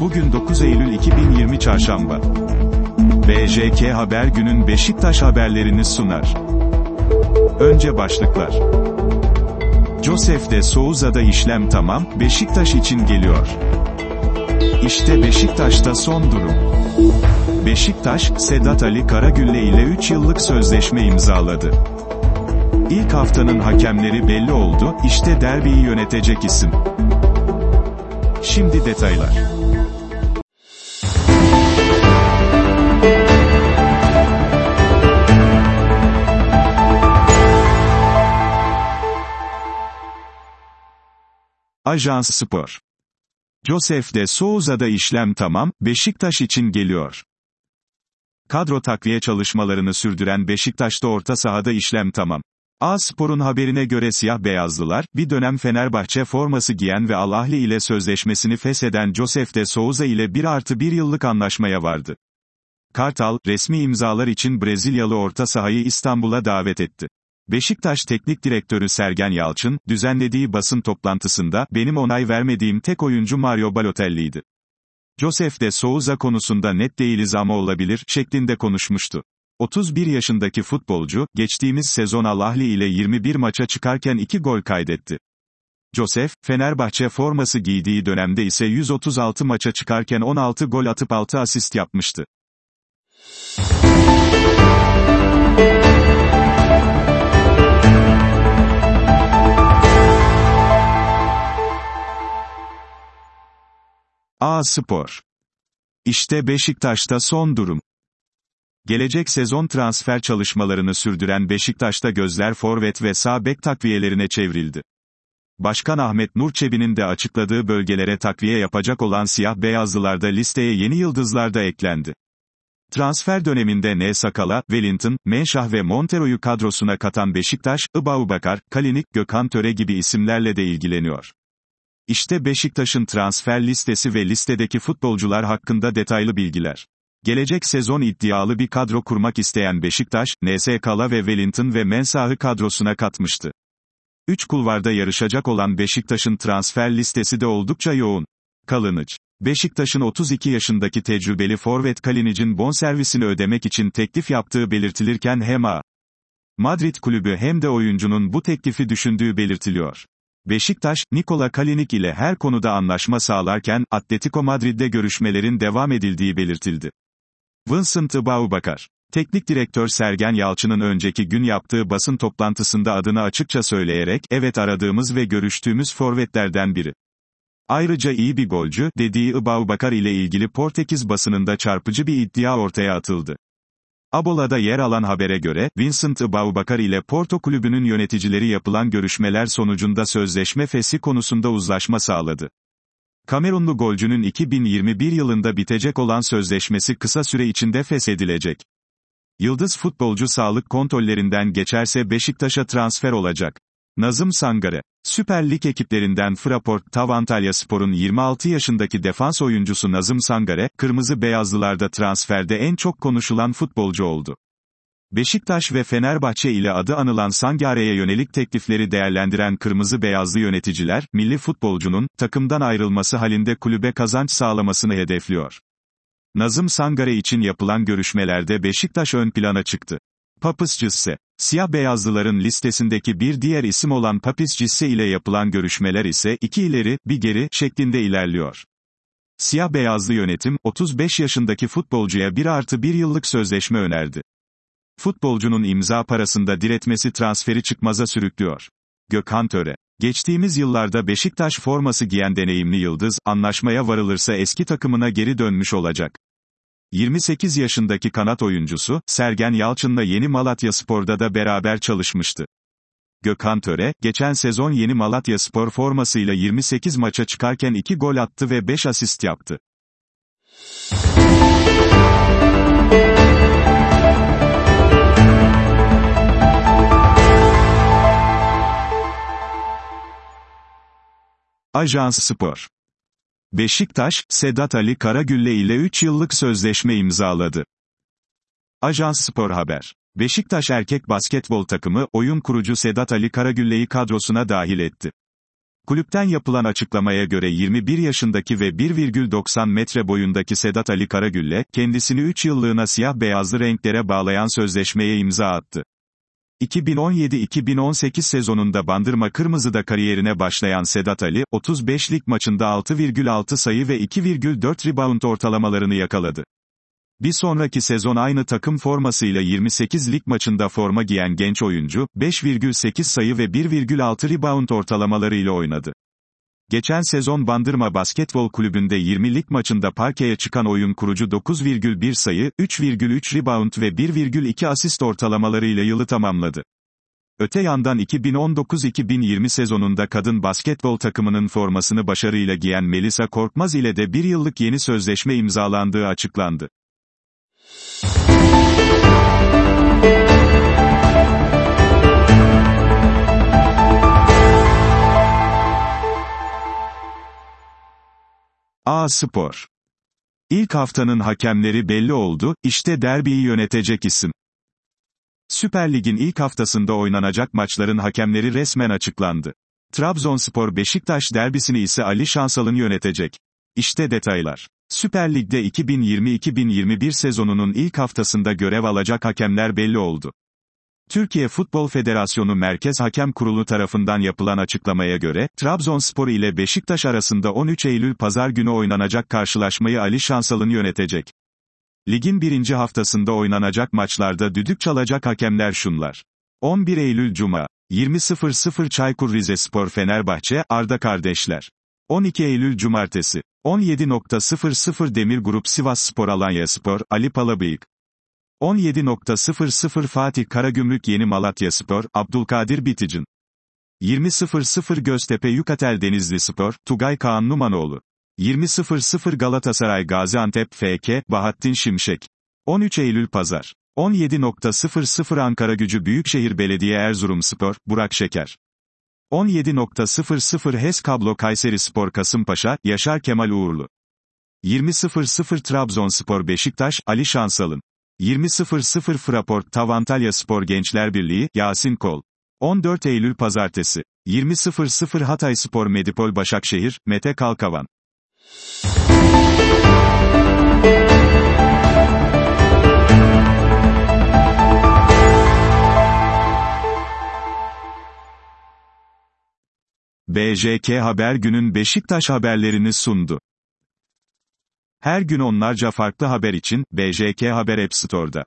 Bugün 9 Eylül 2020 Çarşamba. BJK Haber günün Beşiktaş haberlerini sunar. Önce başlıklar. Josef de Souza'da işlem tamam, Beşiktaş için geliyor. İşte Beşiktaş'ta son durum. Beşiktaş, Sedat Ali Karagülle ile 3 yıllık sözleşme imzaladı. İlk haftanın hakemleri belli oldu, işte derbiyi yönetecek isim. Şimdi detaylar. Ajans Spor Josef de Souza'da işlem tamam, Beşiktaş için geliyor. Kadro takviye çalışmalarını sürdüren Beşiktaş'ta orta sahada işlem tamam. A-Spor'un haberine göre siyah beyazlılar, bir dönem Fenerbahçe forması giyen ve Al-Ahli ile sözleşmesini fesheden Josef de Souza ile 1 artı 1 yıllık anlaşmaya vardı. Kartal, resmi imzalar için Brezilyalı orta sahayı İstanbul'a davet etti. Beşiktaş Teknik Direktörü Sergen Yalçın, düzenlediği basın toplantısında, benim onay vermediğim tek oyuncu Mario Balotelli'ydi. Josef de Souza konusunda net değiliz ama olabilir, şeklinde konuşmuştu. 31 yaşındaki futbolcu, geçtiğimiz sezon Al-Ahli ile 21 maça çıkarken 2 gol kaydetti. Josef, Fenerbahçe forması giydiği dönemde ise 136 maça çıkarken 16 gol atıp 6 asist yapmıştı. A Spor. İşte Beşiktaş'ta son durum. Gelecek sezon transfer çalışmalarını sürdüren Beşiktaş'ta gözler forvet ve sağ bek takviyelerine çevrildi. Başkan Ahmet Nur Çebi'nin de açıkladığı bölgelere takviye yapacak olan siyah beyazlılar da listeye yeni yıldızlar da eklendi. Transfer döneminde N. Sakala, Wellington, Menşah ve Montero'yu kadrosuna katan Beşiktaş, Ibaubakar, Kalinik, Gökhan Töre gibi isimlerle de ilgileniyor. İşte Beşiktaş'ın transfer listesi ve listedeki futbolcular hakkında detaylı bilgiler. Gelecek sezon iddialı bir kadro kurmak isteyen Beşiktaş, NS Kala ve Wellington ve Mensah'ı kadrosuna katmıştı. Üç kulvarda yarışacak olan Beşiktaş'ın transfer listesi de oldukça yoğun. Kalınıç. Beşiktaş'ın 32 yaşındaki tecrübeli forvet Kalinic'in bonservisini ödemek için teklif yaptığı belirtilirken hem A. Madrid kulübü hem de oyuncunun bu teklifi düşündüğü belirtiliyor. Beşiktaş, Nikola Kalinic ile her konuda anlaşma sağlarken, Atletico Madrid'de görüşmelerin devam edildiği belirtildi. Vincent Baubakar. Teknik direktör Sergen Yalçın'ın önceki gün yaptığı basın toplantısında adını açıkça söyleyerek, evet aradığımız ve görüştüğümüz forvetlerden biri. Ayrıca iyi bir golcü, dediği Baubakar ile ilgili Portekiz basınında çarpıcı bir iddia ortaya atıldı. Abola'da yer alan habere göre, Vincent Baubakar ile Porto kulübünün yöneticileri yapılan görüşmeler sonucunda sözleşme fesi konusunda uzlaşma sağladı. Kamerunlu golcünün 2021 yılında bitecek olan sözleşmesi kısa süre içinde feshedilecek. Yıldız futbolcu sağlık kontrollerinden geçerse Beşiktaş'a transfer olacak. Nazım Sangare. Süper Lig ekiplerinden Fraport Tav Antalya Spor'un 26 yaşındaki defans oyuncusu Nazım Sangare, Kırmızı Beyazlılarda transferde en çok konuşulan futbolcu oldu. Beşiktaş ve Fenerbahçe ile adı anılan Sangare'ye yönelik teklifleri değerlendiren Kırmızı Beyazlı yöneticiler, milli futbolcunun, takımdan ayrılması halinde kulübe kazanç sağlamasını hedefliyor. Nazım Sangare için yapılan görüşmelerde Beşiktaş ön plana çıktı. Papis Cisse. Siyah beyazlıların listesindeki bir diğer isim olan Papis Cisse ile yapılan görüşmeler ise iki ileri, bir geri şeklinde ilerliyor. Siyah beyazlı yönetim, 35 yaşındaki futbolcuya 1 artı 1 yıllık sözleşme önerdi. Futbolcunun imza parasında diretmesi transferi çıkmaza sürüklüyor. Gökhan Töre. Geçtiğimiz yıllarda Beşiktaş forması giyen deneyimli yıldız, anlaşmaya varılırsa eski takımına geri dönmüş olacak. 28 yaşındaki kanat oyuncusu, Sergen Yalçın'la Yeni Malatya Spor'da da beraber çalışmıştı. Gökhan Töre, geçen sezon Yeni Malatya Spor formasıyla 28 maça çıkarken 2 gol attı ve 5 asist yaptı. Ajans Spor Beşiktaş, Sedat Ali Karagülle ile 3 yıllık sözleşme imzaladı. Ajans Spor Haber. Beşiktaş erkek basketbol takımı, oyun kurucu Sedat Ali Karagülle'yi kadrosuna dahil etti. Kulüpten yapılan açıklamaya göre 21 yaşındaki ve 1,90 metre boyundaki Sedat Ali Karagülle, kendisini 3 yıllığına siyah-beyazlı renklere bağlayan sözleşmeye imza attı. 2017-2018 sezonunda Bandırma Kırmızı'da kariyerine başlayan Sedat Ali, 35 lig maçında 6,6 sayı ve 2,4 rebound ortalamalarını yakaladı. Bir sonraki sezon aynı takım formasıyla 28 lig maçında forma giyen genç oyuncu, 5,8 sayı ve 1,6 rebound ortalamalarıyla oynadı. Geçen sezon Bandırma Basketbol Kulübü'nde 20 lig maçında parkeye çıkan oyun kurucu 9,1 sayı, 3,3 rebound ve 1,2 asist ortalamalarıyla yılı tamamladı. Öte yandan 2019-2020 sezonunda kadın basketbol takımının formasını başarıyla giyen Melisa Korkmaz ile de bir yıllık yeni sözleşme imzalandığı açıklandı. A Spor İlk haftanın hakemleri belli oldu, işte derbiyi yönetecek isim. Süper Lig'in ilk haftasında oynanacak maçların hakemleri resmen açıklandı. Trabzonspor Beşiktaş derbisini ise Ali Şansal'ın yönetecek. İşte detaylar. Süper Lig'de 2020-2021 sezonunun ilk haftasında görev alacak hakemler belli oldu. Türkiye Futbol Federasyonu Merkez Hakem Kurulu tarafından yapılan açıklamaya göre, Trabzonspor ile Beşiktaş arasında 13 Eylül Pazar günü oynanacak karşılaşmayı Ali Şansal'ın yönetecek. Ligin birinci haftasında oynanacak maçlarda düdük çalacak hakemler şunlar. 11 Eylül Cuma, 20.00 Çaykur Rizespor Fenerbahçe, Arda Kardeşler. 12 Eylül Cumartesi, 17.00 Demir Grup Sivas Spor Alanya Spor, Ali Palabıyık. 17.00 Fatih Karagümrük Yeni Malatya Spor, Abdülkadir Biticin. 20.00 Göztepe Yukatel Denizli Spor, Tugay Kaan Numanoğlu. 20.00 Galatasaray Gaziantep FK, Bahattin Şimşek. 13 Eylül Pazar. 17.00 Ankara Gücü Büyükşehir Belediye Erzurum Spor, Burak Şeker. 17.00 HES Kablo Kayseri Spor Kasımpaşa, Yaşar Kemal Uğurlu. 20.00 Trabzonspor Beşiktaş, Ali Şansalın. 20.00 Fraport Tavantalya Spor Gençler Birliği, Yasin Kol. 14 Eylül Pazartesi. 20.00 Hatay Spor Medipol Başakşehir, Mete Kalkavan. BJK Haber günün Beşiktaş haberlerini sundu. Her gün onlarca farklı haber için, BJK Haber App Store'da.